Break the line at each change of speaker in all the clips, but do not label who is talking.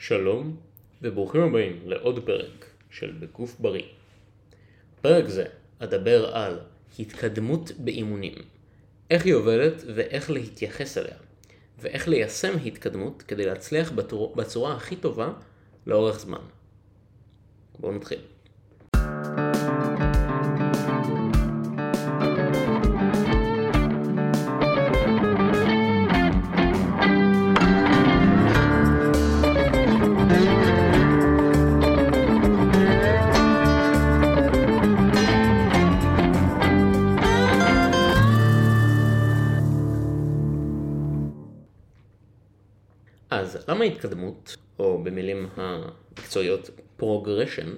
שלום וברוכים הבאים לעוד פרק של בגוף בריא. בפרק זה אדבר על התקדמות באימונים, איך היא עובדת ואיך להתייחס אליה, ואיך ליישם התקדמות כדי להצליח בצורה, הכי טובה לאורך זמן. בואו נתחיל. אז למה התקדמות, או במילים המקצועיות progression,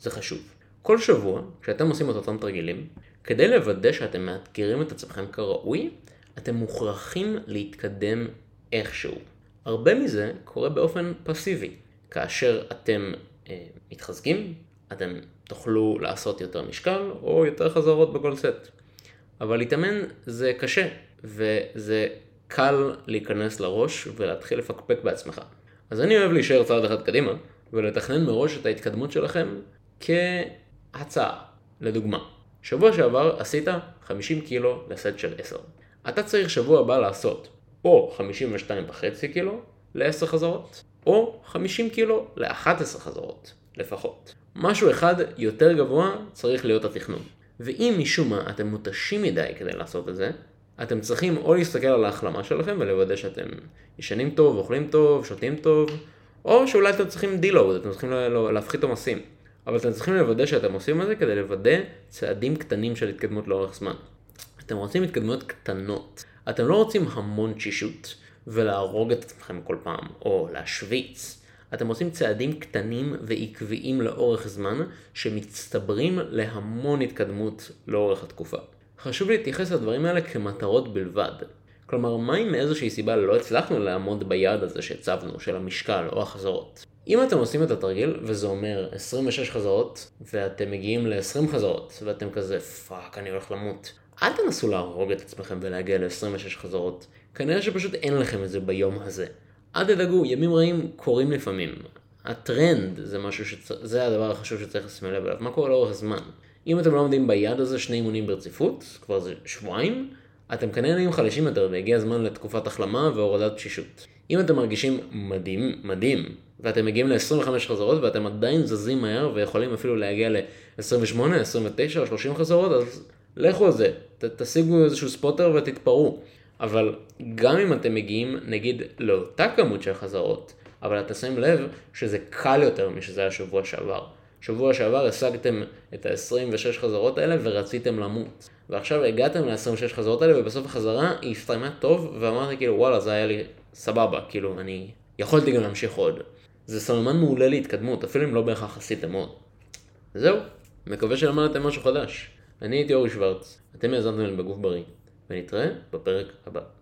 זה חשוב? כל שבוע, כשאתם עושים את אותם תרגילים, כדי לוודא שאתם מאתגרים את עצמכם כראוי, אתם מוכרחים להתקדם איכשהו. הרבה מזה קורה באופן פסיבי. כאשר אתם אה, מתחזקים, אתם תוכלו לעשות יותר משקל או יותר חזרות בכל סט. אבל להתאמן זה קשה, וזה קל להיכנס לראש ולהתחיל לפקפק בעצמך. אז אני אוהב להישאר צעד אחד קדימה, ולתכנן מראש את ההתקדמות שלכם כהצעה. לדוגמה, שבוע שעבר עשית 50 קילו לסט של 10. אתה צריך שבוע הבא לעשות או 52.5 קילו ל-10 חזרות, או 50 קילו ל-11 חזרות, לפחות. משהו אחד יותר גבוה צריך להיות התכנון. ואם משום מה אתם מותשים מדי כדי לעשות את זה, אתם צריכים או להסתכל על ההחלמה שלכם ולוודא שאתם ישנים טוב, אוכלים טוב, שותים טוב, או שאולי אתם צריכים דילוד, אתם צריכים להפחית עומסים. אבל אתם צריכים לוודא שאתם עושים את זה כדי לוודא צעדים קטנים של התקדמות לאורך זמן. אתם רוצים התקדמות קטנות. אתם לא רוצים המון תשישות ולהרוג את עצמכם כל פעם, או להשוויץ. אתם עושים צעדים קטנים ועקביים לאורך זמן, שמצטברים להמון התקדמות לאורך התקופה. חשוב להתייחס לדברים האלה כמטרות בלבד. כלומר, מה אם מאיזושהי סיבה לא הצלחנו לעמוד ביעד הזה שהצבנו, של המשקל או החזרות? אם אתם עושים את התרגיל, וזה אומר 26 חזרות, ואתם מגיעים ל-20 חזרות, ואתם כזה, fuck, אני הולך למות. אל תנסו להרוג את עצמכם ולהגיע ל-26 חזרות. כנראה שפשוט אין לכם את זה ביום הזה. אל תדאגו, ימים רעים קורים לפעמים. הטרנד זה משהו שצ... זה הדבר החשוב שצריך לשים לב אליו. מה קורה לאורך הזמן? אם אתם לא עומדים ביעד הזה שני אימונים ברציפות, כבר זה שבועיים, אתם כנראה נהיים חלשים יותר והגיע הזמן לתקופת החלמה והורדת תשישות. אם אתם מרגישים מדהים, מדהים, ואתם מגיעים ל-25 חזרות ואתם עדיין זזים מהר ויכולים אפילו להגיע ל-28, 29 או 30 חזרות, אז לכו על זה, ת, תשיגו איזשהו ספוטר ותתפרעו. אבל גם אם אתם מגיעים נגיד לאותה כמות של חזרות, אבל אתה שם לב שזה קל יותר משזה היה שבוע שעבר. שבוע שעבר השגתם את ה-26 חזרות האלה ורציתם למות. ועכשיו הגעתם ל-26 חזרות האלה ובסוף החזרה היא הסתיימה טוב ואמרתי כאילו וואלה זה היה לי סבבה, כאילו אני יכולתי גם להמשיך עוד. זה סממן מעולה להתקדמות, אפילו אם לא בהכרח עשיתם עוד. זהו, מקווה שלמדתם משהו חדש. אני הייתי אורי שוורץ, אתם האזנתם לי בגוף בריא, ונתראה בפרק הבא.